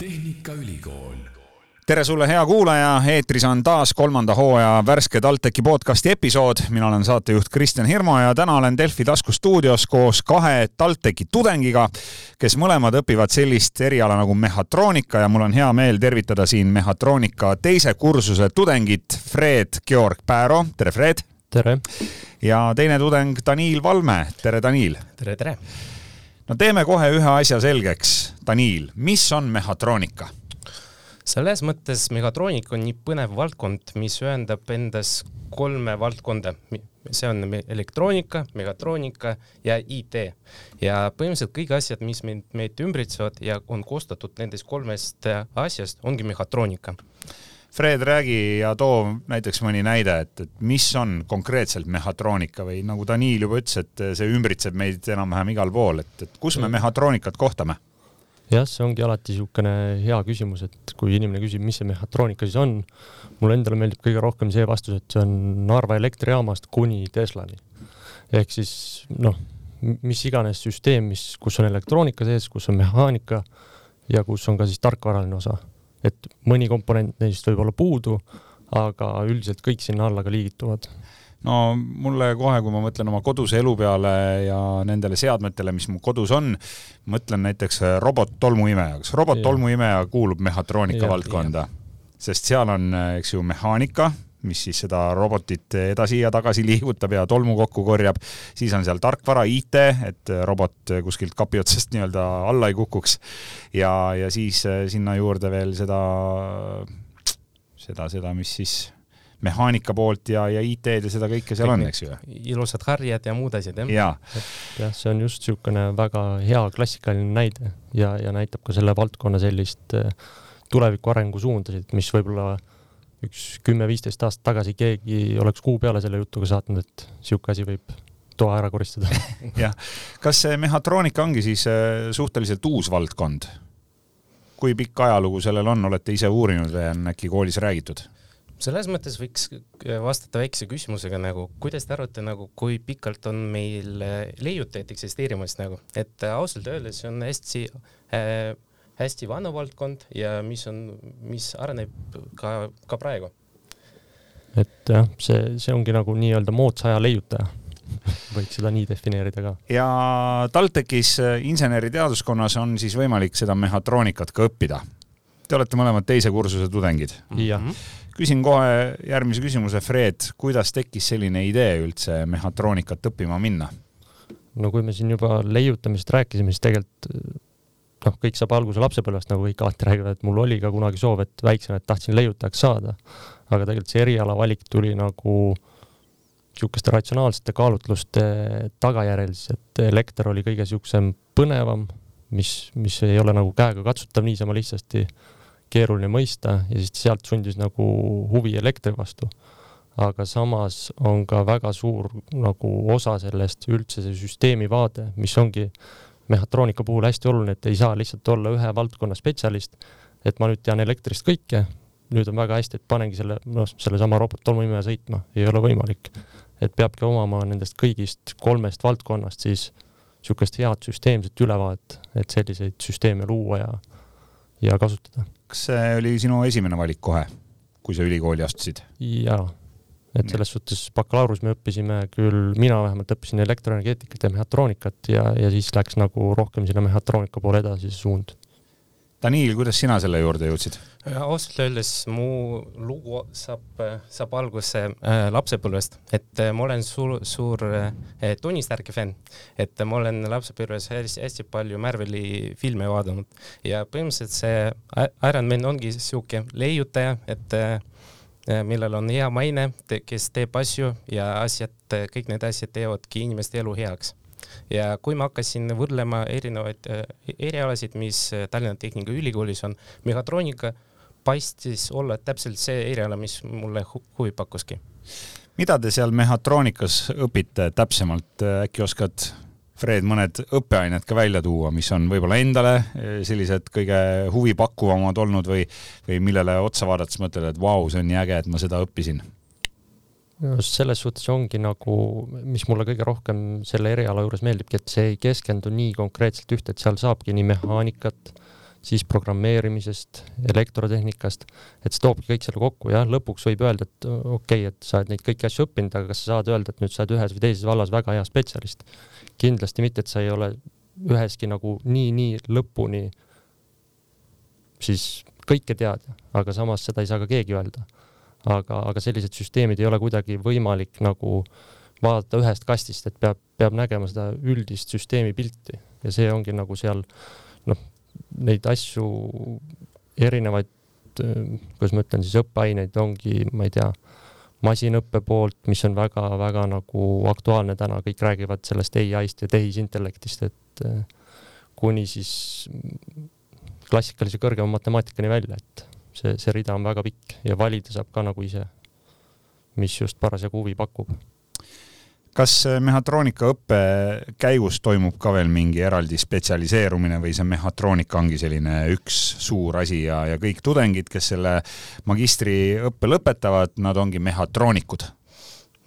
Tehnikaülikool. tere sulle, hea kuulaja, eetris on taas kolmanda hooaja värske TalTechi podcasti episood. mina olen saatejuht Kristjan Hirmu ja täna olen Delfi taskustuudios koos kahe TalTechi tudengiga, kes mõlemad õpivad sellist eriala nagu mehhatroonika ja mul on hea meel tervitada siin mehhatroonika teise kursuse tudengit Fred Georg Pääro. tere, Fred! tere! ja teine tudeng Daniil Valme. tere, Daniil! tere, tere! No teeme kohe ühe asja selgeks. Daniil, mis on mehhatroonika? selles mõttes mehhatroonika on nii põnev valdkond, mis ühendab endas kolme valdkonda. see on elektroonika, mehhatroonika ja IT. ja põhimõtteliselt kõik asjad, mis meid, meid ümbritsevad ja on koostatud nendest kolmest asjast, ongi mehhatroonika. Fred, räägi ja too näiteks mõni näide, et, et mis on konkreetselt mehhatroonika või nagu Daniil juba ütles, et see ümbritseb meid enam-vähem igal pool, et, et kus me mm. mehhatroonikat kohtame? jah, see ongi alati niisugune hea küsimus, et kui inimene küsib, mis see mehhatroonika siis on, mulle endale meeldib kõige rohkem see vastus, et see on Narva elektrijaamast kuni Teslani. ehk siis noh, mis iganes süsteem, mis, kus on elektroonika sees, kus on mehaanika ja kus on ka siis tarkvaraline osa et mõni komponent neist võib olla puudu, aga üldiselt kõik sinna alla ka liigituvad no mulle kohe, kui ma mõtlen oma koduse elu peale ja nendele seadmetele, mis mu kodus on, mõtlen näiteks robot-tolmuimeja. kas robot-tolmuimeja kuulub mehhatroonika valdkonda? sest seal on, eks ju, mehaanika, mis siis seda robotit edasi ja tagasi liigutab ja tolmu kokku korjab. siis on seal tarkvara, IT, et robot kuskilt kapi otsast nii-öelda alla ei kukuks. ja, ja siis eh, sinna juurde veel seda, seda, seda, mis siis mehaanika poolt ja, ja IT-d ja seda kõike seal on, eks ju. ilusad harjad ja muud asjad, jah? jaa. jah, see on just niisugune väga hea klassikaline näide ja, ja näitab ka selle valdkonna sellist eh, tuleviku arengusuundasid, mis võib-olla üks kümme-viisteist aastat tagasi keegi oleks kuu peale selle jutuga saatnud, et niisugune asi võib toa ära koristada jah, kas see mehhatroonika ongi siis äh, suhteliselt uus valdkond? kui pikk ajalugu sellel on, olete ise uurinud või on äkki koolis räägitud? selles mõttes võiks vastata väikse küsimusega nagu, kuidas te arvate nagu, kui pikalt on meil äh, leiutajad eksisteerimas nagu, et äh, ausalt öeldes on hästi äh, hästi vana valdkond ja mis on, mis areneb ka, ka praegu. et jah, see, see ongi nagu nii-öelda moodsa aja leiutaja võiks seda nii defineerida ka. ja TalTechis äh, inseneriteaduskonnas on siis võimalik seda mehhatroonikat ka õppida. Te olete mõlemad teise kursuse tudengid. Mhm. küsin kohe järgmise küsimuse, Fred, kuidas tekkis selline idee üldse mehhatroonikat õppima minna? no kui me siin juba leiutamisest rääkisime, siis tegelikult noh, kõik saab alguse lapsepõlvest, nagu kõik alati räägivad, et mul oli ka kunagi soov, et väiksena, et tahtsin leiutajaks saada. aga tegelikult see eriala valik tuli nagu niisuguste ratsionaalsete kaalutluste tagajärjel, siis et elekter oli kõige niisugusem põnevam, mis, mis ei ole nagu käega katsutav niisama lihtsasti, keeruline mõista ja siis sealt sundis nagu huvi elektri vastu. aga samas on ka väga suur nagu osa sellest üldse see süsteemi vaade, mis ongi mehhatroonika puhul hästi oluline, et ei saa lihtsalt olla ühe valdkonna spetsialist, et ma nüüd tean elektrist kõike, nüüd on väga hästi, et panengi selle, noh, sellesama robot-tolmuimeja sõitma, ei ole võimalik. et peabki omama nendest kõigist kolmest valdkonnast siis niisugust head süsteemset ülevaadet, et selliseid süsteeme luua ja, ja kasutada. kas see oli sinu esimene valik kohe, kui sa ülikooli astusid? jaa et selles suhtes bakalaureus me õppisime küll, mina vähemalt õppisin elektroenergeetikat ja mehhatroonikat ja, ja siis läks nagu rohkem sinna mehhatroonika poole edasi see suund. Daniil, kuidas sina selle juurde jõudsid? ausalt öeldes mu lugu saab, saab alguse äh, lapsepõlvest, et äh, ma olen suur, suur äh, Tony Starki fänn, et ma olen lapsepõlves hästi, hästi palju Marveli filme vaadanud ja põhimõtteliselt see Iron Man ongi siuke leiutaja, et äh, millel on hea maine, kes teeb asju ja asjad, kõik need asjad teevadki inimeste elu heaks. ja kui ma hakkasin võrdlema erinevaid eh, erialasid, mis Tallinna Tehnikaülikoolis on, mehhatroonika paistis olla täpselt see eriala, mis mulle huvi pakkuski. mida te seal mehhatroonikas õpite täpsemalt, äkki oskad Fred, mõned õppeained ka välja tuua, mis on võib-olla endale eh, sellised kõige huvipakkuvamad olnud või, või millele otsa vaadates mõtled, et vau, see on nii äge, et ma seda õppisin? arust selles suhtes ongi nagu, mis mulle kõige rohkem selle eriala juures meeldibki, et see ei keskendu nii konkreetselt ühte, et seal saabki nii mehaanikat, siis programmeerimisest, elektrotehnikast, et see toobki kõik selle kokku, jah, lõpuks võib öelda, et okei okay,, et sa oled neid kõiki asju õppinud, aga kas sa saad öelda, et nüüd sa oled ühes või teises vallas väga hea spetsialist? kindlasti mitte, et sa ei ole üheski nagu nii-nii lõpuni siis kõike tead, aga samas seda ei saa ka keegi öelda. aga, aga sellised süsteemid ei ole kuidagi võimalik nagu vaadata ühest kastist, et peab, peab nägema seda üldist süsteemi pilti ja see ongi nagu seal noh, neid asju, erinevaid, kuidas ma ütlen siis, õppeaineid ongi, ma ei tea, masinõppe poolt, mis on väga-väga nagu aktuaalne täna, kõik räägivad sellest ai-st ja tehisintellektist, et kuni siis klassikalise kõrgema matemaatikani välja, et see, see rida on väga pikk ja valida saab ka nagu ise, mis just parasjagu huvi pakub. Kas mehhatroonika õppe käigus toimub ka veel mingi eraldi spetsialiseerumine või see mehhatroonika ongi selline üks suur asi ja, ja kõik tudengid, kes selle magistriõppe lõpetavad, nad ongi mehhatroonikud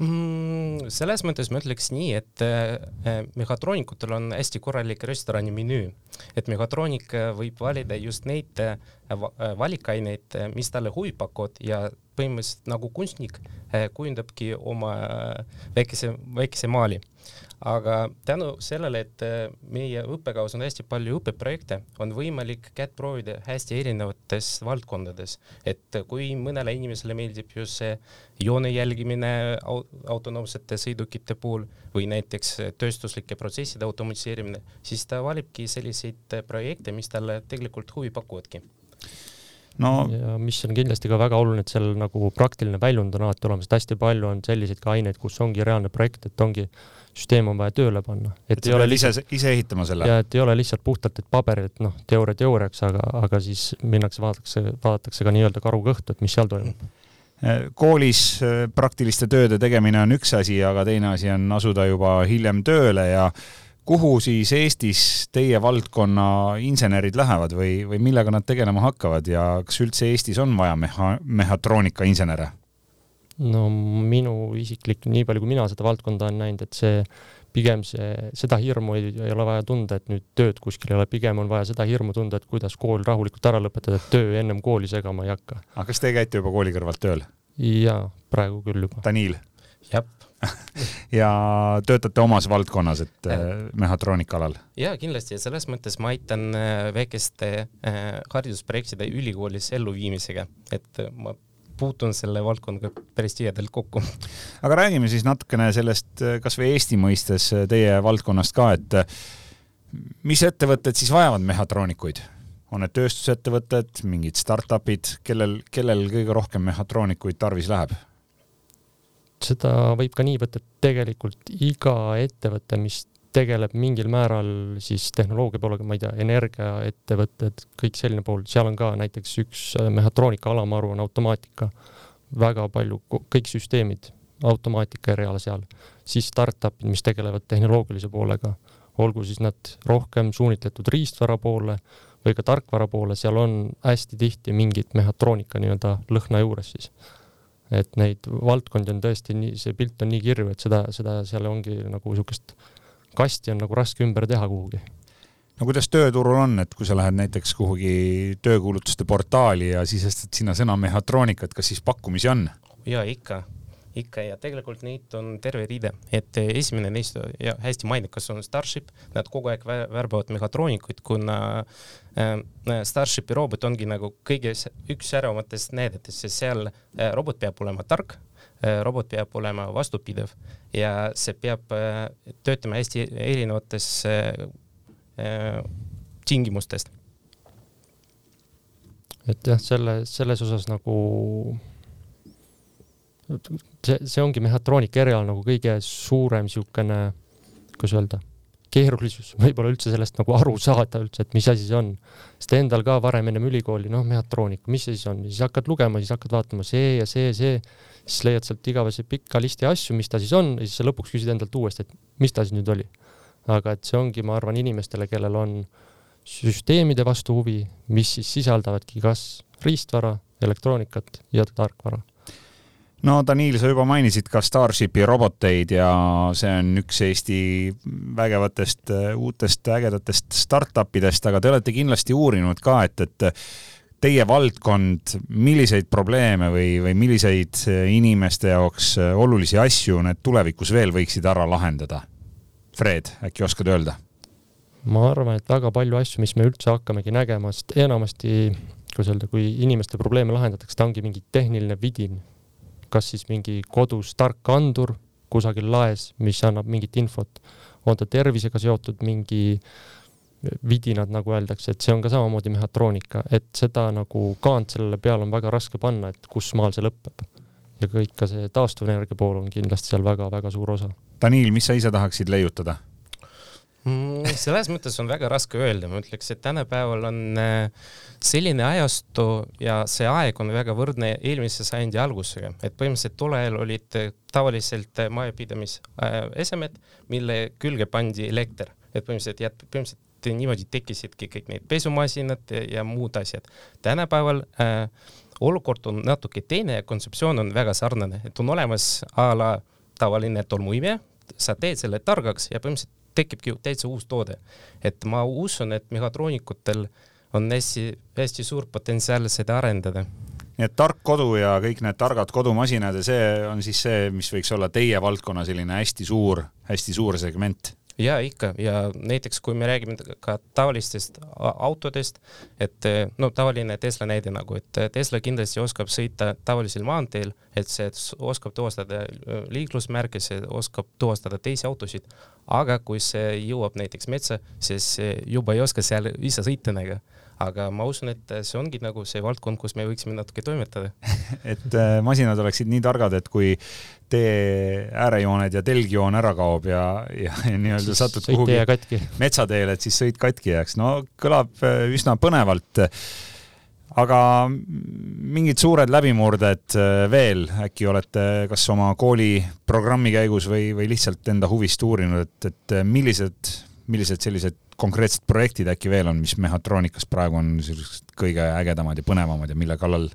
mm,? selles mõttes ma ütleks nii, et äh, mehhatroonikutel on hästi korralik restorani menüü, et mehhatroonik võib valida just neid äh, äh, valikaineid, mis talle huvi pakuvad ja põhimõtteliselt nagu kunstnik kujundabki oma väikese, väikese maali aga tänu sellele, et äh, meie õppekavas on hästi palju õppeprojekte, on võimalik kätt proovida hästi erinevates valdkondades, et kui mõnele inimesele meeldib just see joone jälgimine autonoomsete sõidukite puhul või näiteks tööstuslike protsesside automatiseerimine, siis ta valibki selliseid projekte, mis talle tegelikult huvi pakuvadki no ja mis on kindlasti ka väga oluline, et seal nagu praktiline väljund on alati olemas, et hästi palju on selliseid ka aineid, kus ongi reaalne projekt, et ongi süsteem on vaja tööle panna. et, et ei ole lihtsalt, ise, ise ehitama selle? ja et ei ole lihtsalt puhtalt, et paberil, et noh, teooria teooriaks, aga, aga siis minnakse, vaadatakse, vaadatakse ka nii-öelda karu kõhtu, et mis seal toimub koolis äh, praktiliste tööde tegemine on üks asi, aga teine asi on asuda juba hiljem tööle ja kuhu siis Eestis teie valdkonna insenerid lähevad või, või millega nad tegelema hakkavad ja kas üldse Eestis on vaja meha-, mehhatroonika insenere? No minu isiklik, nii palju kui mina seda valdkonda olen näinud, et see pigem see, seda hirmu ei, ei ole vaja tunda, et nüüd tööd kuskil ei ole, pigem on vaja seda hirmu tunda, et kuidas kool rahulikult ära lõpetada, et töö ennem kooli segama ei hakka. aga kas te käite juba kooli kõrvalt tööl? jaa, praegu küll juba. Daniil? jah ja töötate omas valdkonnas, et äh, mehhatroonika alal? jaa, kindlasti ja selles mõttes ma aitan äh, väikeste äh, haridusprojektide ülikoolis elluviimisega, et ma puutun selle valdkonnaga päris tihedalt kokku. aga räägime siis natukene sellest kasvõi Eesti mõistes teie valdkonnast ka, et mis ettevõtted siis vajavad mehhatroonikuid? on need tööstusettevõtted, mingid startup'id, kellel, kellel kõige rohkem mehhatroonikuid tarvis läheb? seda võib ka nii võtta, et tegelikult iga ettevõte, mis tegeleb mingil määral siis tehnoloogia poolega, ma ei tea, energiaettevõtted, kõik selline pool, seal on ka näiteks üks äh, mehhatroonika alamaru on automaatika, väga palju, kõik süsteemid, automaatika eriala seal, siis startup'id, mis tegelevad tehnoloogilise poolega, olgu siis nad rohkem suunitletud riistvara poole või ka tarkvara poole, seal on hästi tihti mingit mehhatroonika nii-öelda lõhna juures siis. Et neid valdkondi on tõesti nii, see pilt on nii kirju, et seda, seda seal ongi nagu niisugust kasti on nagu raske ümber teha kuhugi. no kuidas tööturul on, et kui sa lähed näiteks kuhugi töökuulutuste portaali ja sisestad sinna sõna mehhatroonika, et kas siis pakkumisi on? ja ikka ikka ja tegelikult neid on terve rida, et esimene neist ja hästi mainikas on Starship, nad kogu aeg värbavad mehhatroonikuid, kuna äh, Starshipi robot ongi nagu kõige üks säravatest näidetest, sest seal äh, robot peab olema tark robot peab olema vastupidav ja see peab äh, töötama hästi erinevates äh, äh, tingimustest. et jah, selle, selles osas nagu see, see ongi mehhatroonika eriala nagu kõige suurem niisugune, kuidas öelda, keerulisus, võib-olla üldse sellest nagu aru saada üldse, et mis asi see on. sest endal ka varem ennem ülikooli, noh, mehhatroonika, mis see siis on, siis hakkad lugema, siis hakkad vaatama see ja see, see, siis leiad sealt igavese pika listi asju, mis ta siis on ja siis sa lõpuks küsid endalt uuesti, et mis ta siis nüüd oli. aga et see ongi, ma arvan, inimestele, kellel on süsteemide vastu huvi, mis siis sisaldavadki kas riistvara, elektroonikat ja tarkvara no Daniil, sa juba mainisid ka Starshipi roboteid ja see on üks Eesti vägevatest uutest ägedatest startup idest, aga te olete kindlasti uurinud ka, et, et teie valdkond, milliseid probleeme või, või milliseid inimeste jaoks olulisi asju need tulevikus veel võiksid ära lahendada? Fred, äkki oskad öelda? ma arvan, et väga palju asju, mis me üldse hakkamegi nägema, sest enamasti, kuidas öelda, kui inimeste probleeme lahendatakse, ta ongi mingi tehniline vidin. kas siis mingi kodus tark andur kusagil laes, mis annab mingit infot, on ta tervisega seotud mingi vidinad, nagu öeldakse, et see on ka samamoodi mehhatroonika, et seda nagu kaant sellele peale on väga raske panna, et kus maal see lõpeb. ja kõik ka see taastuvenergia pool on kindlasti seal väga-väga suur osa. Daniil, mis sa ise tahaksid leiutada? Mm, selles mõttes on väga raske öelda, ma ütleks, et tänapäeval on äh, selline ajastu ja see aeg on väga võrdne eelmise sajandi algusega, et põhimõtteliselt tol ajal olid tavaliselt majapidamisesemed, mille külge pandi elekter, et põhimõtteliselt jät-, põhimõtteliselt niimoodi tekkisidki kõik need pesumasinad ja, muud asjad. tänapäeval äh, olukord on natuke teine ja kontseptsioon on väga sarnane, et on olemas a la tavaline tolmuimeja, sa teed selle targaks ja põhimõtteliselt tekibki täitsa uus toode. et ma usun, et mehhatroonikutel on hästi-hästi suur potentsiaal seda arendada nii et tark kodu ja kõik need targad kodumasinad ja see on siis see, mis võiks olla teie valdkonna selline hästi suur, hästi suur segment ja ikka. Ja näiteks kui me räägime ka tavalistest autodest, et no tavaline Tesla näide nagu, et Tesla kindlasti oskab sõita tavalisel maanteel, et see oskab tuvastada äh, liiklusmärke, see oskab tuvastada teisi autosid, aga kui see jõuab näiteks metsa, siis juba ei oska seal ise sõita nagu aga ma usun, et see ongi nagu see valdkond, kus me võiksime natuke toimetada et äh, masinad oleksid nii targad, et kui tee äärejooned ja telgjoon ära kaob ja, ja, ja nii-öelda satud kuhugi metsateele, et siis sõit katki jääks. no kõlab äh, üsna põnevalt. aga mingid suured läbimurded äh, veel äkki olete kas oma kooliprogrammi käigus või, või lihtsalt enda huvist uurinud, et, et millised, millised sellised konkreetsed projektid äkki veel on, mis mehhatroonikas praegu on sellised kõige ägedamad ja põnevamad ja mille kallal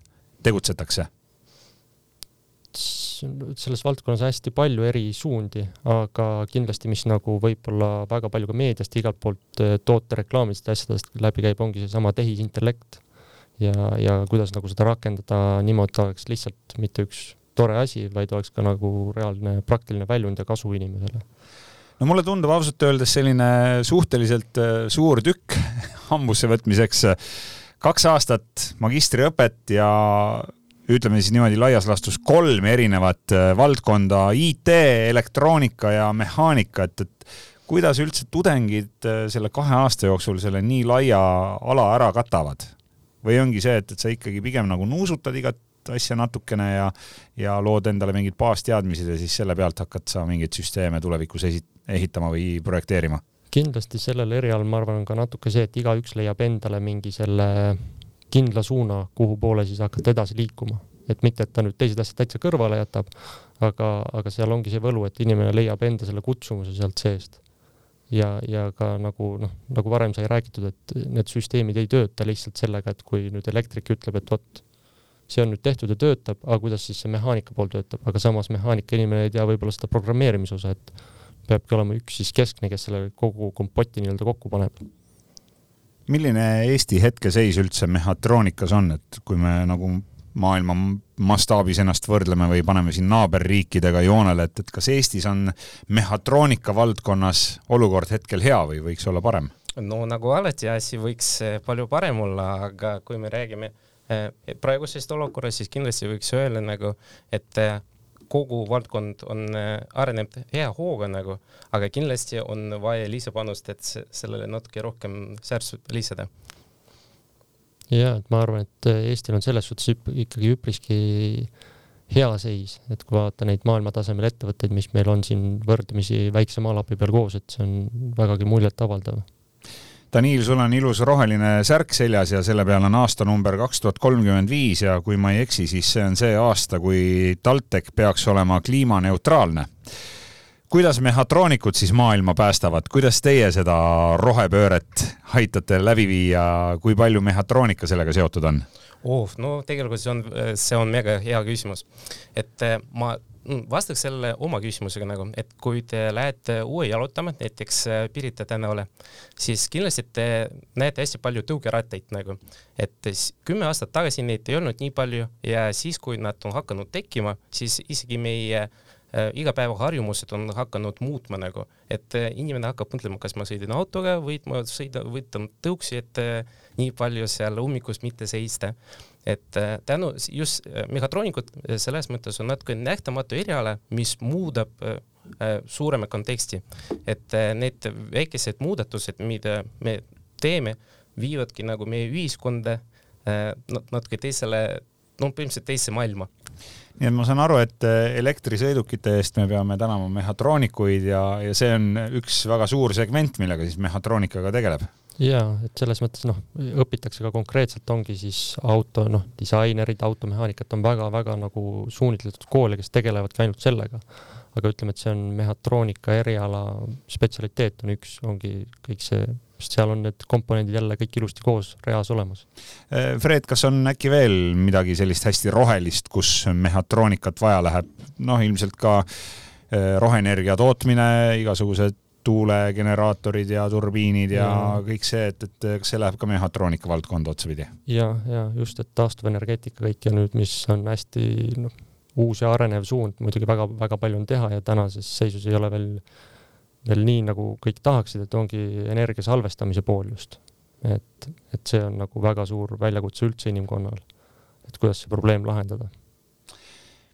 tegutsetakse? selles valdkonnas hästi palju eri suundi, aga kindlasti, mis nagu võib-olla väga palju ka meediast igalt poolt eh, tootereklaamidest ja asjadest läbi käib, ongi seesama tehisintellekt ja, ja kuidas nagu seda rakendada niimoodi, et oleks lihtsalt mitte üks tore asi, vaid oleks ka nagu reaalne praktiline väljund ja kasu inimesele no mulle tundub ausalt öeldes selline suhteliselt äh, suur tükk hambusse võtmiseks. kaks aastat magistriõpet ja ütleme siis niimoodi laias laastus kolm erinevat äh, valdkonda, IT, elektroonika ja mehaanika, et, et kuidas üldse tudengid äh, selle kahe aasta jooksul selle nii laia ala ära katavad? või ongi see, et, et sa ikkagi pigem nagu nuusutad igat asja natukene ja, ja lood endale mingeid baasteadmised ja siis selle pealt hakkad sa mingeid süsteeme tulevikus esi-, ehitama või projekteerima? kindlasti sellel erialal ma arvan, on ka natuke see, et igaüks leiab endale mingi selle kindla suuna, kuhu poole siis hakata edasi liikuma, et mitte, et ta nüüd teised asjad täitsa kõrvale jätab, aga, aga seal ongi see võlu, et inimene leiab enda selle kutsumuse sealt seest. ja, ja ka nagu noh, nagu varem sai räägitud, et need süsteemid ei tööta lihtsalt sellega, et kui nüüd elektrik ütleb, et vot, see on nüüd tehtud ja töötab, aga kuidas siis see mehaanika pool töötab, aga samas mehaanika inimene ei tea võib-olla seda programmeerimise osa, et peabki olema üks siis keskne, kes selle kogu kompoti nii-öelda kokku paneb. milline Eesti hetkeseis üldse mehhatroonikas on, et kui me nagu maailma mastaabis ennast võrdleme või paneme siin naaberriikidega joonele, et, et kas Eestis on mehhatroonika valdkonnas olukord hetkel hea või võiks olla parem? no nagu alati asi võiks eh, palju parem olla, aga kui me räägime eh, praegusest olukorrast, siis kindlasti võiks öelda nagu, et eh, kogu valdkond on, äh, areneb hea hooga nagu, aga kindlasti on vaja lisapanust, et sellele natuke rohkem särtsu lisada. ja, et ma arvan, et äh, Eestil on selles suhtes ikkagi üpriski hea seis, et kui vaadata neid maailmatasemel ettevõtteid, mis meil on siin võrdlemisi väikse maalapi peal koos, et see on vägagi muljetavaldav Daniil, sul on ilus roheline särk seljas ja selle peal on aastanumber kaks tuhat kolmkümmend viis ja kui ma ei eksi, siis see on see aasta, kui TalTech peaks olema kliimaneutraalne. kuidas mehhatroonikud siis maailma päästavad, kuidas teie seda rohepööret aitate läbi viia, kui palju mehhatroonika sellega seotud on? oh, no tegelikult see on, see on mega hea küsimus. et äh, ma vastaks selle oma küsimusega nagu, et kui te lähete uue jalutama, näiteks äh, Pirita tänavale, siis kindlasti te näete hästi palju tõukerattaid nagu, et kümme aastat tagasi neid ei olnud nii palju ja siis, kui nad on hakanud tekkima, siis isegi meie äh, Äh, igapäevaharjumused on hakanud muutma nagu, et äh, inimene hakkab mõtlema, kas ma sõidan autoga või ma sõidan, võtan tõuksi, et äh, nii palju seal ummikus mitte seista. Et tänu just mehhatroonikud selles mõttes on natuke nähtamatu eriala, mis muudab suurema konteksti, et need väikesed muudatused, mida me teeme, viivadki nagu meie ühiskonda natuke teisele, no põhimõtteliselt teise maailma nii et ma saan aru, et elektrisõidukite eest me peame tänama mehhatroonikuid ja, ja see on üks väga suur segment, millega siis mehhatroonikaga tegeleb. Ja et selles mõttes noh, õpitakse ka konkreetselt ongi siis auto noh, disainerid, automehaanikat on väga-väga nagu suunitletud koole, kes tegelevadki ainult sellega. aga ütleme, et see on mehhatroonika eriala spetsialiteet on üks, ongi kõik see sest seal on need komponendid jälle kõik ilusti koos reas olemas. Eh, Fred, kas on äkki veel midagi sellist hästi rohelist, kus mehhatroonikat vaja läheb? noh, ilmselt ka eh, roheenergia tootmine, igasugused tuulegeneraatorid ja turbiinid ja, ja kõik see, et, et kas see läheb ka mehhatroonika valdkonda otsapidi? ja, ja just, et taastuvenergeetika kõik ja nüüd, mis on hästi noh, uus ja arenev suund, muidugi väga-väga palju on teha ja tänases seisus ei ole veel veel nii, nagu kõik tahaksid, et ongi energia salvestamise pool just. et, et see on nagu väga suur väljakutse üldse inimkonnal, et kuidas see probleem lahendada.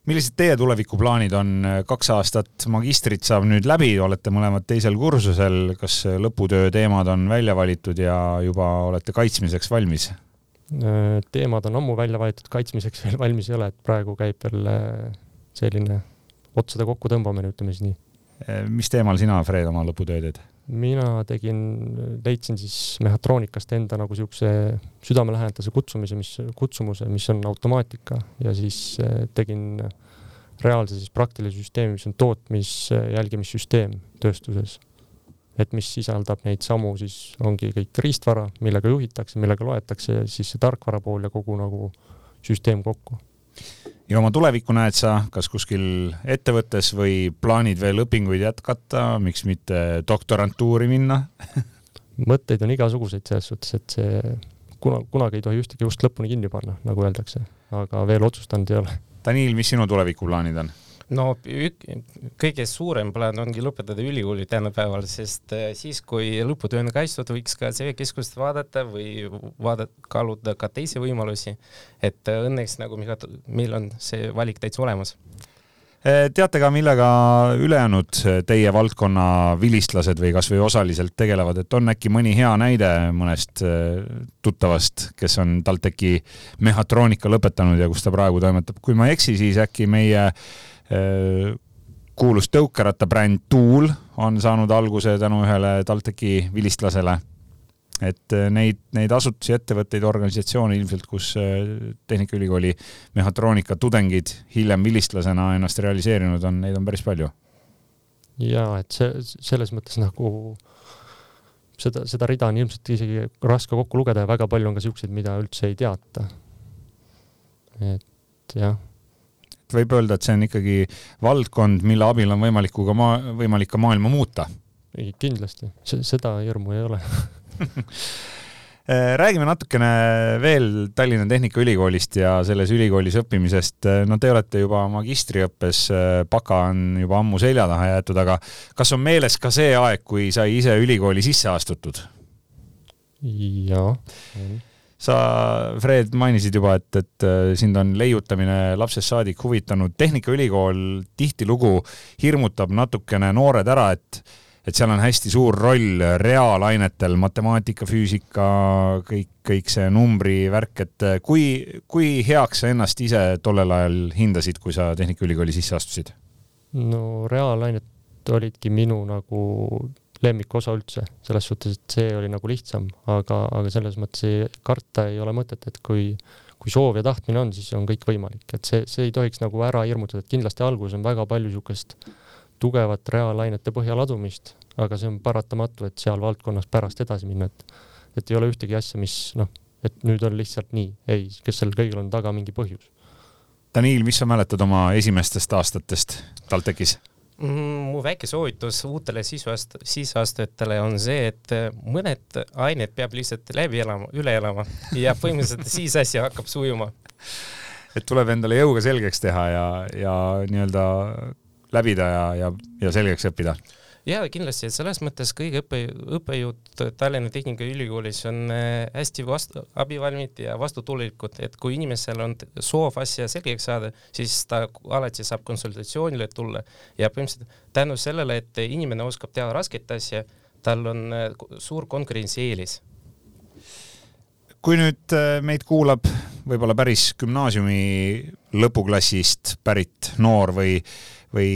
Millised teie tulevikuplaanid on, kaks aastat magistrit saab nüüd läbi, olete mõlemad teisel kursusel, kas lõputöö teemad on välja valitud ja juba olete kaitsmiseks valmis? teemad on ammu välja valitud, kaitsmiseks veel valmis ei ole, et praegu käib veel selline otsade kokkutõmbamine, ütleme siis nii Eh, mis teemal sina, Fred, oma lõputöö teed? Mina tegin, leidsin siis mehhatroonikast enda nagu siukse südamelähedase kutsumise, mis, kutsumuse, mis on automaatika ja siis eh, tegin reaalse siis praktilise süsteemi, mis on tootmis jälgimissüsteem tööstuses. et mis sisaldab neid samu, siis ongi kõik riistvara, millega juhitakse, millega loetakse siis see tarkvara pool ja kogu nagu süsteem kokku ja oma tulevikku näed sa kas kuskil ettevõttes või plaanid veel õpinguid jätkata, miks mitte doktorantuuri minna mõtteid on igasuguseid selles suhtes, et see kuna, kunagi ei tohi ühtegi ust lõpuni kinni panna, nagu öeldakse, aga veel otsustanud ei ole. Daniil, mis sinu tulevikuplaanid on? No ük, kõige suurem plaan ongi lõpetada ülikooli tänapäeval, sest äh, siis, kui lõputöö on kaitstud, võiks ka CV-keskust vaadata või vaadata, kaaluda ka teisi võimalusi. et äh, õnneks nagu meil on see valik täitsa olemas äh, teate ka, millega ülejäänud teie valdkonna vilistlased või kasvõi osaliselt tegelevad, et on äkki mõni hea näide mõnest tuttavast, kes on TalTechi mehhatroonika lõpetanud ja kus ta praegu toimetab. kui ma ei eksi, siis äkki meie Äh, kuulus tõukerattabränd Tool on saanud alguse tänu ühele TalTechi vilistlasele. et äh, neid, neid asutusi, ettevõtteid, organisatsioone ilmselt, kus äh, Tehnikaülikooli mehhatroonika tudengid hiljem vilistlasena ennast realiseerinud on, neid on päris palju. ja et see, selles mõttes nagu seda, seda rida on ilmselt isegi raske kokku lugeda ja väga palju on ka siukseid, mida üldse ei teata. et jah et võib öelda, et see on ikkagi valdkond, mille abil on võimalik ka maa, võimalik ka maailma muuta. kindlasti, seda hirmu ei ole eh, räägime natukene veel Tallinna Tehnikaülikoolist ja selles ülikoolis õppimisest. no te olete juba magistriõppes, eh, baka on juba ammu selja taha jäetud, aga kas on meeles ka see aeg, kui sai ise ülikooli sisse astutud? jaa sa, Fred, mainisid juba, et, et äh, sind on leiutamine lapsest saadik huvitanud. Tehnikaülikool tihtilugu hirmutab natukene noored ära, et, et seal on hästi suur roll reaalainetel, matemaatika, füüsika, kõik, kõik see numbrivärk, et äh, kui, kui heaks sa ennast ise tollel ajal hindasid, kui sa Tehnikaülikooli sisse astusid? no reaalained olidki minu nagu lemmikosa üldse, selles suhtes, et see oli nagu lihtsam, aga, aga selles mõttes karta ei ole mõtet, et kui, kui soov ja tahtmine on, siis on kõik võimalik, et see, see ei tohiks nagu ära hirmutada, et kindlasti alguses on väga palju niisugust tugevat reaalainete põhjal adumist, aga see on paratamatu, et seal valdkonnas pärast edasi minna, et et ei ole ühtegi asja, mis noh, et nüüd on lihtsalt nii, ei, kes sellel kõigil on taga mingi põhjus. Daniil, mis sa mäletad oma esimestest aastatest TalTechis? Mm, mu väike soovitus uutele sisuast-, sisseastujatele on see, et mõned ained peab lihtsalt läbi elama, üle elama ja põhimõtteliselt siis asi hakkab sujuma. et tuleb endale jõuga selgeks teha ja, ja nii-öelda läbida ja, ja, ja selgeks õppida ja kindlasti, et selles mõttes kõik õppe, õppejõud Tallinna Tehnikaülikoolis on äh, hästi vastu, abivalmid ja vastutulikud, et kui inimesel on soov asja selgeks saada, siis ta alati saab konsultatsioonile tulla. Ja põhimõtteliselt tänu sellele, et inimene oskab teha rasket asja, tal on äh, suur konkurentsieelis kui nüüd äh, meid kuulab võib-olla päris gümnaasiumi lõpuklassist pärit noor või või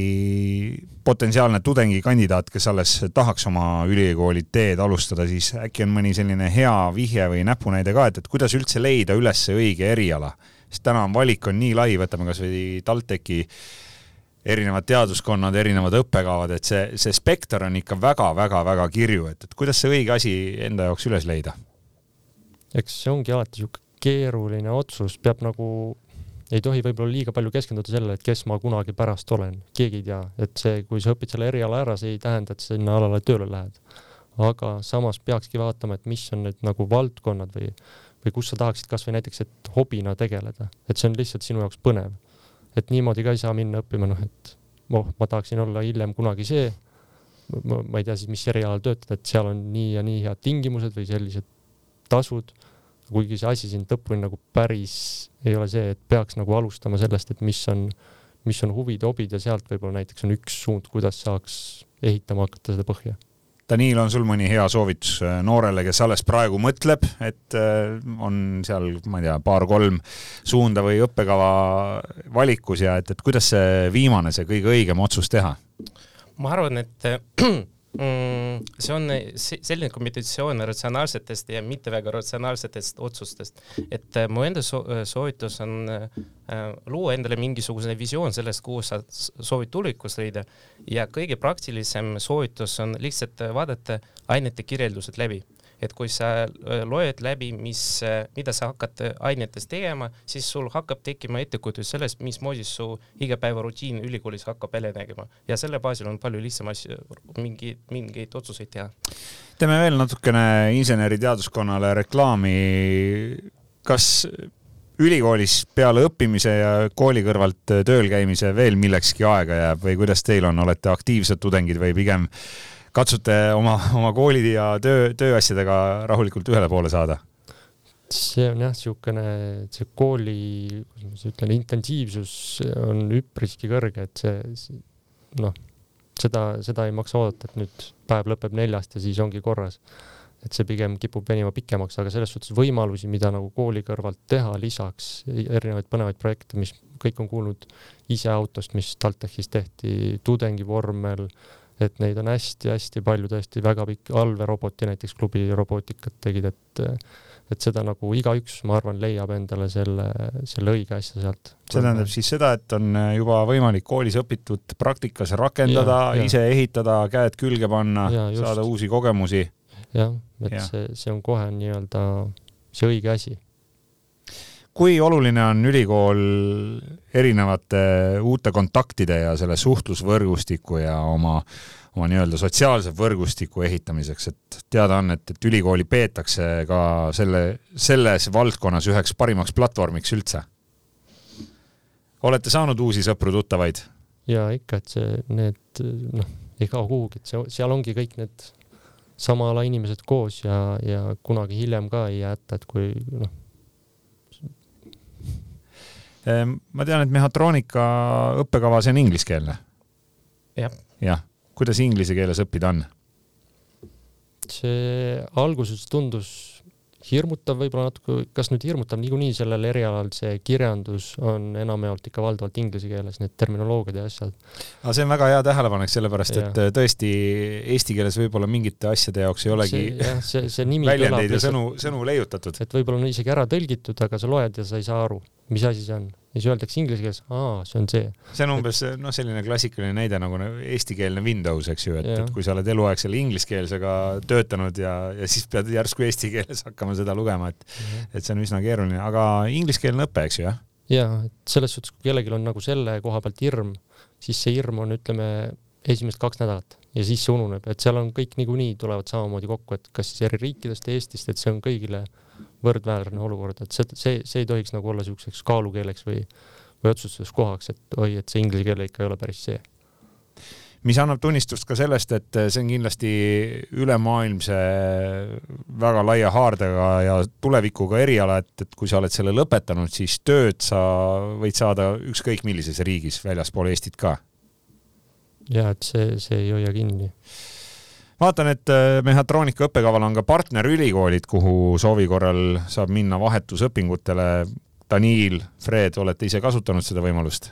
potentsiaalne tudengikandidaat, kes alles tahaks oma ülikooli teed alustada, siis äkki on mõni selline hea vihje või näpunäide ka, et, et kuidas üldse leida üles õige eriala? sest täna on valik on nii lai, võtame kasvõi TalTechi erinevad teaduskonnad, erinevad õppekavad, et see, see spekter on ikka väga-väga-väga kirju, et, et kuidas see õige asi enda jaoks üles leida? eks see ongi alati niisugune keeruline otsus, peab nagu ei tohi võib-olla liiga palju keskenduda sellele, et kes ma kunagi pärast olen, keegi ei tea, et see, kui sa õpid selle eriala ära, see ei tähenda, et sinna alale tööle lähed. aga samas peakski vaatama, et mis on need nagu valdkonnad või, või kus sa tahaksid kasvõi näiteks, et hobina tegeleda, et see on lihtsalt sinu jaoks põnev. et niimoodi ka ei saa minna õppima, noh, et oh, ma tahaksin olla hiljem kunagi see, ma ei tea siis, mis erialal töötada, et seal on nii ja nii head tingimused või sellised tasud kuigi see asi sind lõpuni nagu päris ei ole see, et peaks nagu alustama sellest, et mis on, mis on huvid, hobid ja sealt võib-olla näiteks on üks suund, kuidas saaks ehitama hakata seda põhja. Daniil, on sul mõni hea soovitus äh, noorele, kes alles praegu mõtleb, et äh, on seal, ma ei tea, paar-kolm suunda või õppekava valikus ja et, et kuidas see viimane, see kõige õigem otsus teha? ma arvan, et mm,? See on selline kombinatsioon ratsionaalsetest ja mitte väga ratsionaalsetest otsustest, et äh, mu enda so soovitus on äh, luua endale mingisugune visioon sellest, kuhu sa soovid tulevikus leida. Ja kõige praktilisem soovitus on lihtsalt vaadata ainete kirjeldused läbi et kui sa äh, loed läbi, mis, äh, mida sa hakkad äh, ainetes tegema, siis sul hakkab tekkima ettekujutus sellest, mismoodi su igapäevarutiin ülikoolis hakkab välja nägema ja selle baasil on palju lihtsam asju, mingi, mingeid otsuseid teha. teeme veel natukene inseneriteaduskonnale reklaami. kas ülikoolis peale õppimise ja kooli kõrvalt tööl käimise veel millekski aega jääb või kuidas teil on, olete aktiivsed tudengid või pigem katsute oma, oma kooli ja töö, tööasjadega rahulikult ühele poole saada? see on jah, niisugune, see kooli, kuidas ma siis ütlen, intensiivsus on üpriski kõrge, et see, noh, seda, seda ei maksa oodata, et nüüd päev lõpeb neljast ja siis ongi korras. et see pigem kipub venima pikemaks, aga selles suhtes võimalusi, mida nagu kooli kõrvalt teha lisaks, erinevaid põnevaid projekte, mis kõik on kuulnud ise autost, mis TalTechis tehti, tudengivormel et neid on hästi-hästi palju tõesti väga pikk, allveeroboti näiteks klubi robootikat tegid, et et seda nagu igaüks, ma arvan, leiab endale selle, selle õige asja sealt. see tähendab siis seda, et on juba võimalik koolis õpitut praktikas rakendada, ise ehitada, käed külge panna, saada uusi kogemusi. jah, et ja. see, see on kohe nii-öelda see õige asi kui oluline on ülikool erinevate uute kontaktide ja selle suhtlusvõrgustiku ja oma, oma nii-öelda sotsiaalse võrgustiku ehitamiseks, et teada on, et, et ülikooli peetakse ka selle, selles valdkonnas üheks parimaks platvormiks üldse. olete saanud uusi sõpru-tuttavaid? ja ikka, et see, need noh, ei kao kuhugi, et see, seal ongi kõik need sama ala inimesed koos ja, ja kunagi hiljem ka ei jäeta, et kui noh ma tean, et mehhatroonika õppekava, see on ingliskeelne ja.. jah, kuidas inglise keeles õppida on? see alguses tundus hirmutav võib-olla natuke, kas nüüd hirmutav, niikuinii sellel erialal see kirjandus on enamjaolt ikka valdavalt inglise keeles, need terminoloogiad ja asjad. aga see on väga hea tähelepanek, sellepärast ja. et äh, tõesti eesti keeles võib-olla mingite asjade jaoks ei olegi see, jah, see, see nimi väljendeid ja sõnu, sõnu leiutatud. et võib-olla on isegi ära tõlgitud, aga sa loed ja sa ei saa aru, mis asi see on ja siis öeldakse inglise keeles, aa, see on see. see on umbes noh, selline klassikaline näide nagu eestikeelne Windows, eks ju, et, et kui sa oled eluaeg selle ingliskeelsega töötanud ja, ja siis pead järsku eesti keeles hakkama seda lugema, et mm, -hmm. et see on üsna keeruline, aga ingliskeelne õpe, eks ju, jah? jaa, et selles suhtes, kui kellelgi on nagu selle koha pealt hirm, siis see hirm on, ütleme, esimesed kaks nädalat ja siis see ununeb, et seal on kõik niikuinii tulevad samamoodi kokku, et kas siis eri riikidest, Eestist, et see on kõigile võrdväärne olukord, et see, see, see ei tohiks nagu olla niisuguseks kaalukeeleks või, või otsustuskohaks, et oi, et see inglise keel ikka ei ole päris see. mis annab tunnistust ka sellest, et see on kindlasti ülemaailmse väga laia haardega ja tulevikuga eriala, et, et kui sa oled selle lõpetanud, siis tööd sa võid saada ükskõik millises riigis väljaspool Eestit ka. ja et see, see ei hoia kinni vaatan, et äh, mehhatroonika õppekaval on ka partnerülikoolid, kuhu soovi korral saab minna vahetusõpingutele. Daniil, Fred, olete ise kasutanud seda võimalust?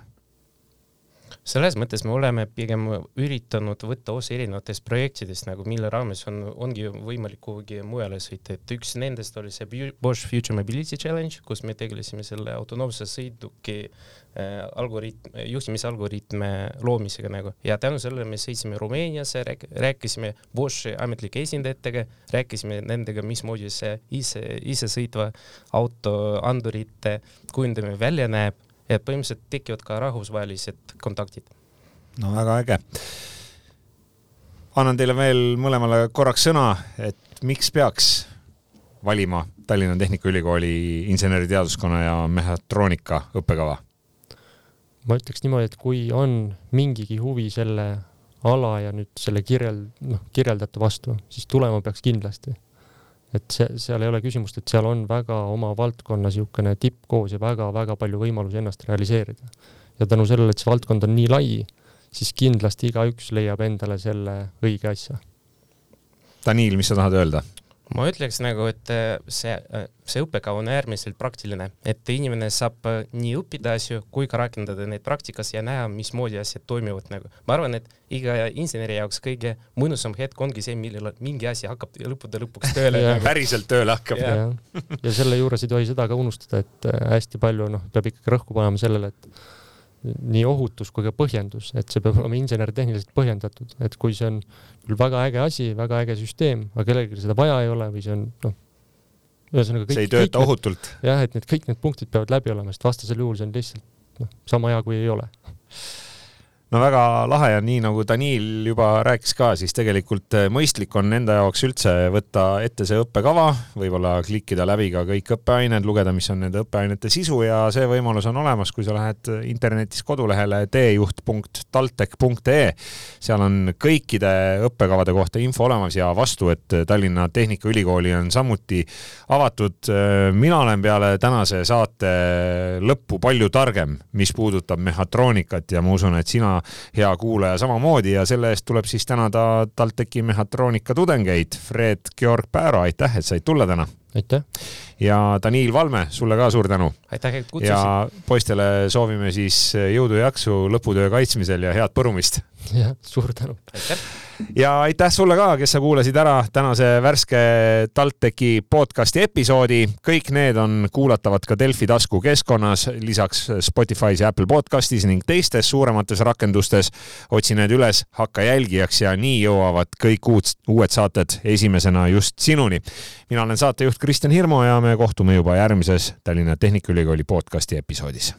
Selles mõttes me oleme pigem üritanud võtta osa erinevatest projektidest nagu, mille raames on, ongi võimalik kuhugi mujale sõita, et üks nendest oli see Bosch Future Mobility Challenge, kus me tegelesime selle autonoomse sõiduki äh, algoritm, juhtimisalgoritme loomisega nagu. Ja tänu sellele me sõitsime Rumeeniasse rääk,, rääkisime Boschi ametlike esindajatega, rääkisime nendega, mismoodi see ise, isesõitva auto andurite kujundamine välja näeb et põhimõtteliselt tekivad ka rahvusvahelised kontaktid. no väga äge. annan teile veel mõlemale korraks sõna, et miks peaks valima Tallinna Tehnikaülikooli inseneriteaduskonna ja mehhatroonika õppekava? ma ütleks niimoodi, et kui on mingigi huvi selle ala ja nüüd selle kirjel-, noh, kirjeldatu vastu, siis tulema peaks kindlasti et see, seal ei ole küsimust, et seal on väga oma valdkonna niisugune tippkoos ja väga-väga palju võimalusi ennast realiseerida. ja tänu sellele, et see valdkond on nii lai, siis kindlasti igaüks leiab endale selle õige asja. Daniil, mis sa tahad öelda? Ma ütleks nagu, et äh, see, äh, see õppekava on äärmiselt praktiline, et inimene saab äh, nii õppida asju kui ka rakendada neid praktikas ja näha, mismoodi asjad toimivad nagu. ma arvan, et iga inseneri jaoks kõige mõnusam hetk ongi see, millal mingi asi hakkab lõppude lõpuks tööle nagu. päriselt tööle hakkab. ja, ja selle juures ei tohi seda ka unustada, et hästi palju noh, peab ikkagi rõhku panema sellele, et nii ohutus kui ka põhjendus, et see peab olema insener-tehniliselt põhjendatud, et kui see on küll väga äge asi, väga äge süsteem, aga kellelgi seda vaja ei ole või see on noh, ühesõnaga kõik. see ei tööta ohutult. jah, et need kõik need punktid peavad läbi olema, sest vastasel juhul see on lihtsalt noh, sama hea kui ei ole no väga lahe ja nii nagu Daniil juba rääkis ka, siis tegelikult eh, mõistlik on enda jaoks üldse võtta ette see õppekava, võib-olla klikkida läbi ka kõik õppeained, lugeda, mis on nende õppeainete sisu ja see võimalus on olemas, kui sa lähed internetis kodulehele teejuht.taltech.ee. seal on kõikide õppekavade kohta info olemas ja vastu, et Tallinna Tehnikaülikooli on samuti avatud. mina olen peale tänase saate lõppu palju targem, mis puudutab mehhatroonikat ja ma usun, et sina hea kuulaja samamoodi ja selle eest tuleb siis tänada TalTechi mehhatroonika tudengeid. Fred Georg Pääro, aitäh, et said tulla täna. aitäh. ja Daniil Valme, sulle ka suur tänu. aitäh, et kutsusid. ja poistele soovime siis jõudu ja jaksu lõputöö kaitsmisel ja head põrumist. jah, suur tänu. ja aitäh sulle ka, kes sa kuulasid ära tänase värske TalTechi podcasti episoodi. kõik need on kuulatavad ka Delfi taskukeskkonnas, lisaks Spotify's ja Apple podcastis ning teistes suuremates rakendustes. otsi need üles, hakka jälgijaks ja nii jõuavad kõik uud, uued saated esimesena just sinuni. mina olen saatejuht Kristjan Hirmu ja me kohtume juba järgmises Tallinna Tehnikaülikooli podcasti episoodis